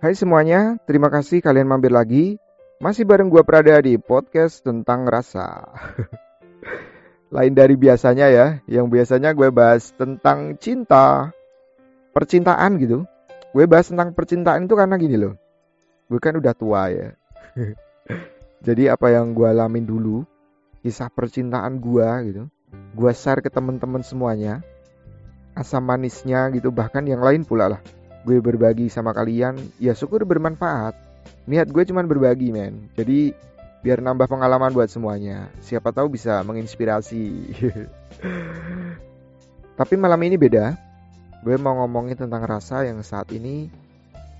Hai semuanya, terima kasih kalian mampir lagi. Masih bareng gua Prada di podcast tentang rasa. Lain dari biasanya ya, yang biasanya gue bahas tentang cinta, percintaan gitu. Gue bahas tentang percintaan itu karena gini loh. Gue kan udah tua ya. Jadi apa yang gue alamin dulu, kisah percintaan gue gitu, gue share ke teman-teman semuanya. Asam manisnya gitu, bahkan yang lain pula lah gue berbagi sama kalian ya syukur bermanfaat. Niat gue cuman berbagi men. Jadi biar nambah pengalaman buat semuanya. Siapa tahu bisa menginspirasi. Tapi malam ini beda. Gue mau ngomongin tentang rasa yang saat ini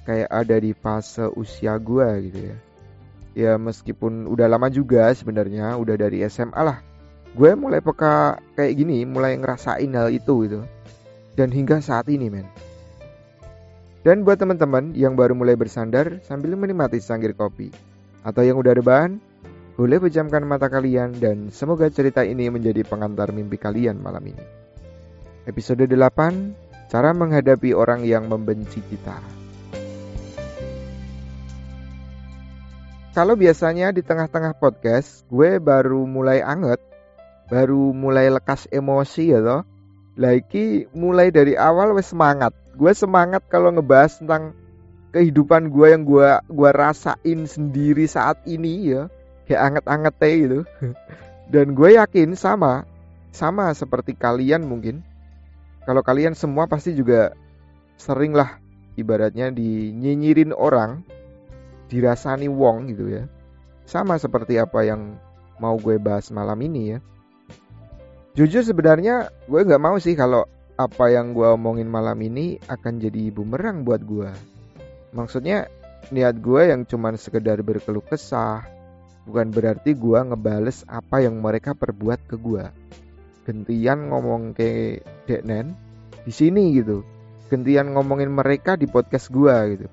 kayak ada di fase usia gue gitu ya. Ya meskipun udah lama juga sebenarnya udah dari SMA lah. Gue mulai peka kayak gini mulai ngerasain hal itu gitu. Dan hingga saat ini men dan buat teman-teman yang baru mulai bersandar sambil menikmati sangir kopi atau yang udah rebahan, boleh pejamkan mata kalian dan semoga cerita ini menjadi pengantar mimpi kalian malam ini. Episode 8, cara menghadapi orang yang membenci kita. Kalau biasanya di tengah-tengah podcast, gue baru mulai anget, baru mulai lekas emosi ya toh. Lagi mulai dari awal wes semangat gue semangat kalau ngebahas tentang kehidupan gue yang gue gua rasain sendiri saat ini ya. Kayak anget-anget teh gitu. Dan gue yakin sama sama seperti kalian mungkin. Kalau kalian semua pasti juga sering lah ibaratnya dinyinyirin orang dirasani wong gitu ya. Sama seperti apa yang mau gue bahas malam ini ya. Jujur sebenarnya gue nggak mau sih kalau apa yang gue omongin malam ini akan jadi bumerang buat gue. Maksudnya niat gue yang cuman sekedar berkeluh kesah, bukan berarti gue ngebales apa yang mereka perbuat ke gue. Gentian ngomong ke Deknen di sini gitu. Gentian ngomongin mereka di podcast gue gitu.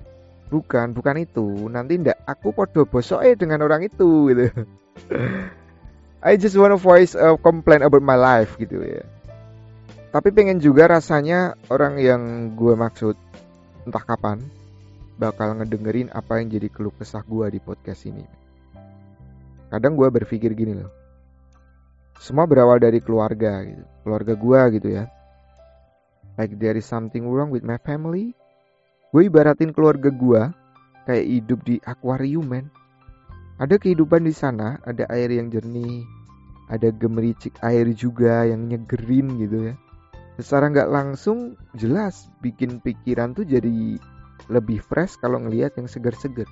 Bukan, bukan itu. Nanti ndak aku podo bosok dengan orang itu gitu. I just wanna voice a complaint about my life gitu ya tapi pengen juga rasanya orang yang gue maksud entah kapan bakal ngedengerin apa yang jadi keluh kesah gue di podcast ini. Kadang gue berpikir gini loh. Semua berawal dari keluarga gitu. Keluarga gue gitu ya. Like there is something wrong with my family. Gue ibaratin keluarga gue kayak hidup di akuarium men. Ada kehidupan di sana, ada air yang jernih, ada gemericik air juga yang nyegerin gitu ya secara nggak langsung jelas bikin pikiran tuh jadi lebih fresh kalau ngelihat yang segar-segar.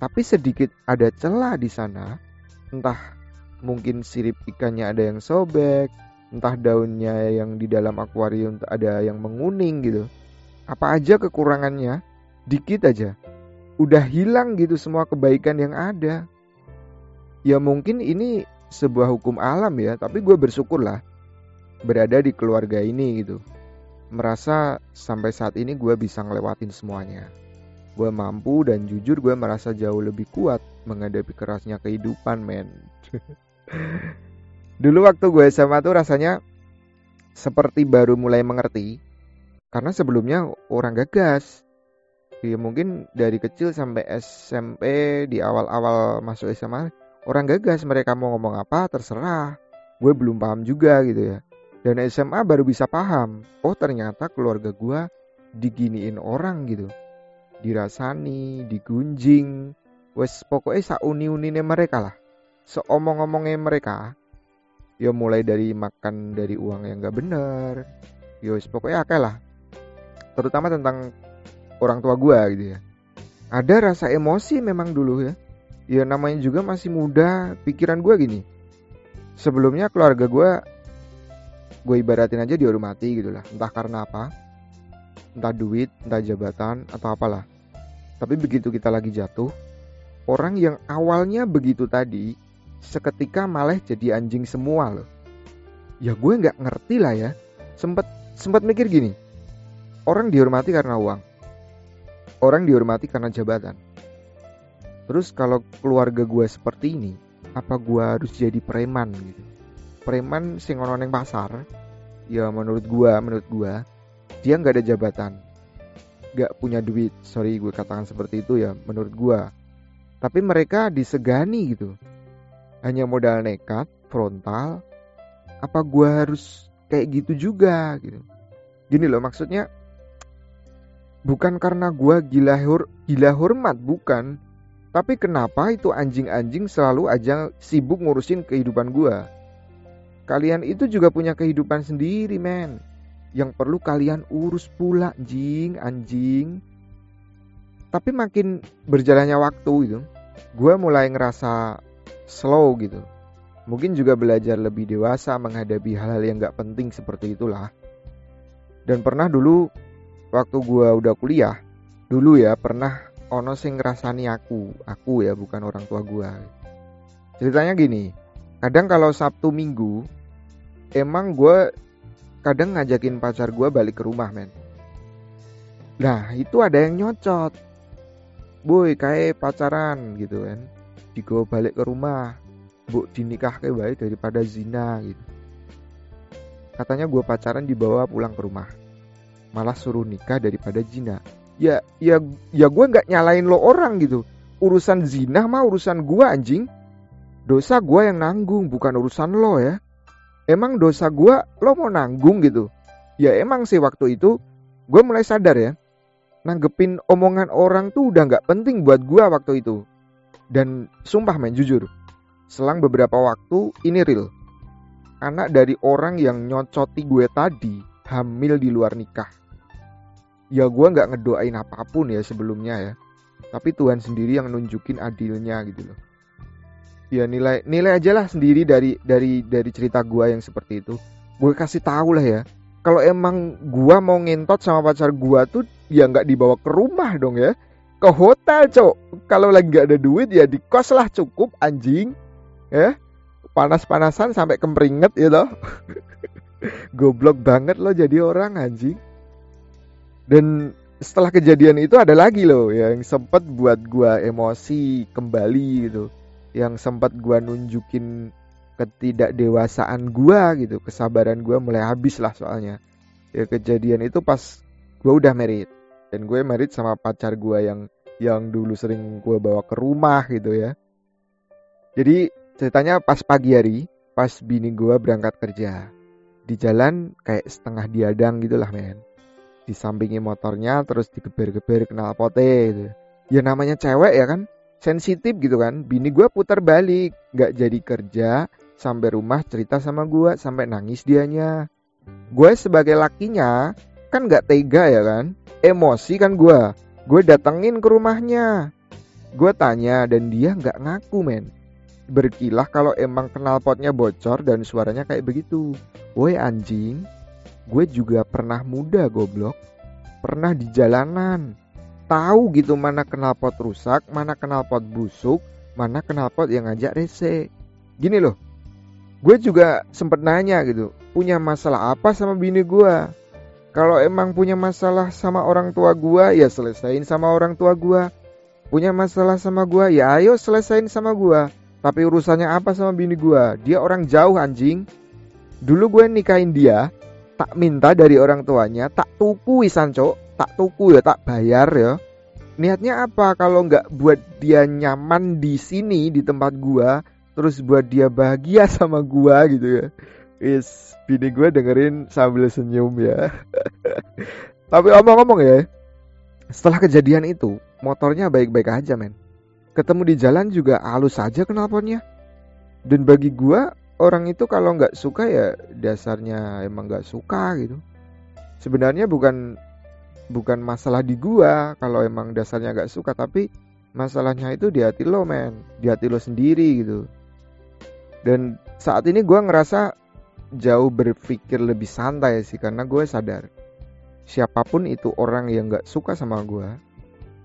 Tapi sedikit ada celah di sana, entah mungkin sirip ikannya ada yang sobek, entah daunnya yang di dalam akuarium ada yang menguning gitu. Apa aja kekurangannya, dikit aja. Udah hilang gitu semua kebaikan yang ada. Ya mungkin ini sebuah hukum alam ya, tapi gue bersyukur lah berada di keluarga ini gitu. Merasa sampai saat ini gue bisa ngelewatin semuanya. Gue mampu dan jujur gue merasa jauh lebih kuat menghadapi kerasnya kehidupan men. Dulu waktu gue SMA tuh rasanya seperti baru mulai mengerti. Karena sebelumnya orang gagas. Ya mungkin dari kecil sampai SMP di awal-awal masuk SMA orang gagas mereka mau ngomong apa terserah gue belum paham juga gitu ya dan SMA baru bisa paham, oh ternyata keluarga gue diginiin orang gitu. Dirasani, digunjing, wes pokoknya sauni-unine mereka lah. Seomong-omongnya mereka, ya mulai dari makan dari uang yang gak bener, ya wes pokoknya akeh lah. Terutama tentang orang tua gue gitu ya. Ada rasa emosi memang dulu ya. Ya namanya juga masih muda, pikiran gue gini. Sebelumnya keluarga gue gue ibaratin aja dihormati gitu lah. Entah karena apa entah duit entah jabatan atau apalah. Tapi begitu kita lagi jatuh orang yang awalnya begitu tadi seketika malah jadi anjing semua loh. Ya gue nggak ngerti lah ya. Sempet sempet mikir gini. Orang dihormati karena uang. Orang dihormati karena jabatan. Terus kalau keluarga gue seperti ini apa gue harus jadi preman gitu preman sing ono ning pasar ya menurut gua menurut gua dia nggak ada jabatan. Gak punya duit sorry gue katakan seperti itu ya menurut gue tapi mereka disegani gitu. Hanya modal nekat frontal apa gue harus kayak gitu juga gitu. Gini loh maksudnya bukan karena gue gila hur gila hormat bukan. Tapi kenapa itu anjing-anjing selalu aja sibuk ngurusin kehidupan gue kalian itu juga punya kehidupan sendiri men. Yang perlu kalian urus pula anjing anjing. Tapi makin berjalannya waktu gitu gue mulai ngerasa slow gitu. Mungkin juga belajar lebih dewasa menghadapi hal-hal yang gak penting seperti itulah. Dan pernah dulu waktu gue udah kuliah dulu ya pernah ono sing ngerasani aku aku ya bukan orang tua gue ceritanya gini kadang kalau Sabtu Minggu emang gue kadang ngajakin pacar gue balik ke rumah men. Nah itu ada yang nyocot. Boy kayak pacaran gitu kan. Digo balik ke rumah. Bu dinikah kayak baik daripada zina gitu. Katanya gue pacaran dibawa pulang ke rumah. Malah suruh nikah daripada zina. Ya ya ya gue nggak nyalain lo orang gitu. Urusan zina mah urusan gue anjing. Dosa gue yang nanggung bukan urusan lo ya emang dosa gue lo mau nanggung gitu? Ya emang sih waktu itu gue mulai sadar ya nanggepin omongan orang tuh udah nggak penting buat gue waktu itu. Dan sumpah men jujur selang beberapa waktu ini real. Anak dari orang yang nyocoti gue tadi hamil di luar nikah. Ya gue nggak ngedoain apa pun ya sebelumnya ya. Tapi Tuhan sendiri yang nunjukin adilnya gitu loh ya nilai nilai aja lah sendiri dari dari dari cerita gua yang seperti itu. Gue kasih tahu lah ya. Kalau emang gua mau ngentot sama pacar gua tuh ya nggak dibawa ke rumah dong ya. Ke hotel cok kalau lagi nggak ada duit ya di kos lah cukup anjing. Ya? Panas-panasan sampai kemeringet ya loh goblok banget lo jadi orang anjing. Dan setelah kejadian itu ada lagi loh yang sempet buat gua emosi kembali gitu yang sempat gua nunjukin ketidakdewasaan gua gitu kesabaran gua mulai habis lah soalnya. Ya kejadian itu pas gua udah merit. Dan gue merit sama pacar gua yang yang dulu sering gua bawa ke rumah gitu ya. Jadi ceritanya pas pagi hari pas bini gua berangkat kerja di jalan kayak setengah diadang gitulah men. Disampingi motornya terus digeber-geber kenal pote gitu. Ya namanya cewek ya kan sensitif gitu kan. Bini gue putar balik. Nggak jadi kerja sampai rumah cerita sama gue sampai nangis dianya. Gue sebagai lakinya kan nggak tega ya kan? Emosi kan gue gue datengin ke rumahnya. Gue tanya dan dia nggak ngaku men? Berkilah kalau emang kenal potnya bocor dan suaranya kayak begitu. Woi anjing. Gue juga pernah muda goblok. Pernah di jalanan tahu gitu mana knalpot rusak, mana knalpot busuk, mana knalpot yang ngajak rese. Gini loh, gue juga sempet nanya gitu, punya masalah apa sama bini gue? Kalau emang punya masalah sama orang tua gue, ya selesain sama orang tua gue. Punya masalah sama gue, ya ayo selesain sama gue. Tapi urusannya apa sama bini gue? Dia orang jauh anjing. Dulu gue nikahin dia, tak minta dari orang tuanya, tak tuku wisan cok tak tuku ya tak bayar ya. Niatnya apa kalau nggak buat dia nyaman di sini di tempat gua terus buat dia bahagia sama gua gitu ya? Is bini gua dengerin sambil senyum ya. Tapi omong-omong ya setelah kejadian itu motornya baik-baik aja men. Ketemu di jalan juga halus saja knalpotnya dan bagi gua orang itu kalau nggak suka ya dasarnya emang nggak suka gitu. Sebenarnya bukan bukan masalah di gua kalau emang dasarnya gak suka tapi masalahnya itu di hati lo men. Di hati lo sendiri gitu. Dan saat ini gua ngerasa jauh berpikir lebih santai sih karena gue sadar siapa pun itu orang yang gak suka sama gua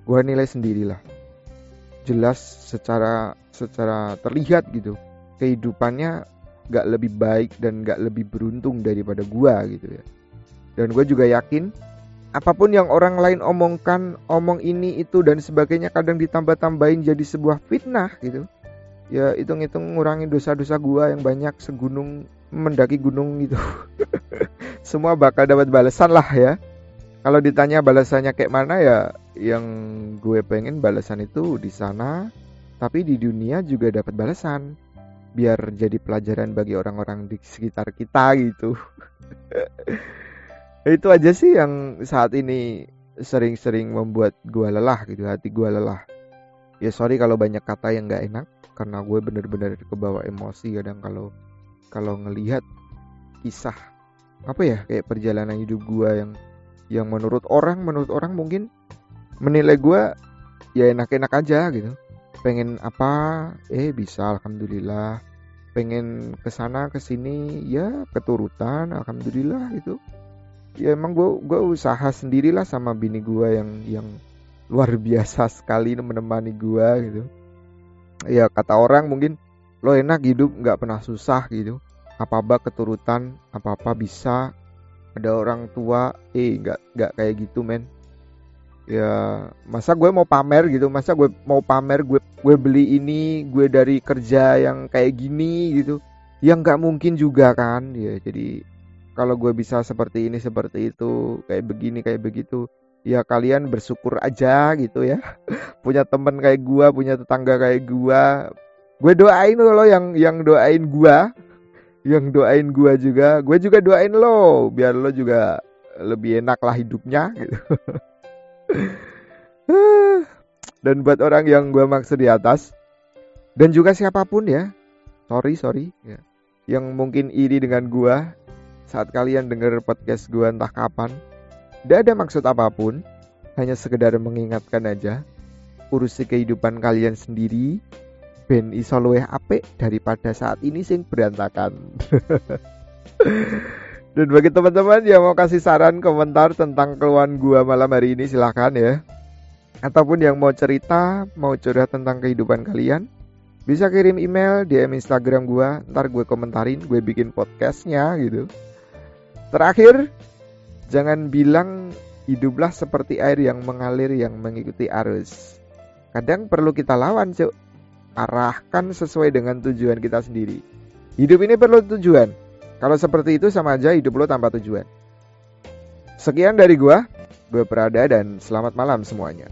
gua nilai sendirilah. Jelas secara secara terlihat gitu kehidupannya gak lebih baik dan gak lebih beruntung daripada gua gitu ya dan gue juga yakin apa pun yang orang lain omongkan, omong ini itu dan sebagainya kadang ditambah-tambahin jadi sebuah fitnah gitu. Ya hitung-hitung ngurangi dosa-dosa gua yang banyak segunung mendaki gunung gitu. Semua bakal dapat balasan lah ya. kalau ditanya balasannya kayak mana ya yang gue pengen balasan itu di sana tapi di dunia juga dapat balasan biar jadi pelajaran bagi orang-orang di sekitar kita gitu. Itu aja sih yang saat ini sering-sering membuat gue lelah gitu hati gue lelah. Ya sorry kalau banyak kata yang gak enak karena gue bener-bener kebawa emosi kadang kalau kalau ngelihat kisah apa ya kayak perjalanan hidup gue yang yang menurut orang menurut orang mungkin menilai gue ya enak-enak aja gitu pengen apa? Eh bisa alhamdulillah. Pengen ke sana ke sini ya keturutan alhamdulillah gitu. Ya emang gue gue usaha sendirilah sama bini gue yang yang luar biasa sekali menemani gue gitu. Ya kata orang mungkin lo enak hidup nggak pernah susah gitu. Apa apa keturutan apa apa bisa ada orang tua. Eh nggak nggak kayak gitu men ya masa gue mau pamer gitu? Masa gue mau pamer gue gue beli ini gue dari kerja yang kayak gini gitu? Yang nggak mungkin juga kan? Ya jadi kalau gue bisa seperti ini seperti itu kayak begini kayak begitu ya kalian bersyukur aja gitu ya. Punya temen kayak gue punya tetangga kayak gue gue doain lo yang yang doain gue yang doain gue juga. Gue juga doain lo biar lo juga lebih enak lah hidupnya gitu dan buat orang yang gue maksud di atas dan juga siapa pun ya sorry sorry ya, yang mungkin iri dengan gue saat kalian denger podcast gue entah kapan tidak ada maksud apa pun hanya sekedar mengingatkan aja urusi kehidupan kalian sendiri ben iso luweh daripada saat ini sing berantakan Dan bagi teman-teman yang mau kasih saran komentar tentang keluhan gua malam hari ini silahkan ya. Ataupun yang mau cerita, mau curhat tentang kehidupan kalian, bisa kirim email DM Instagram gua, ntar gue komentarin, gue bikin podcastnya gitu. Terakhir, jangan bilang hiduplah seperti air yang mengalir yang mengikuti arus. Kadang perlu kita lawan, cuk. Arahkan sesuai dengan tujuan kita sendiri. Hidup ini perlu tujuan kalau seperti itu sama aja hidup lo tanpa tujuan. Sekian dari gua, gue Prada dan selamat malam semuanya.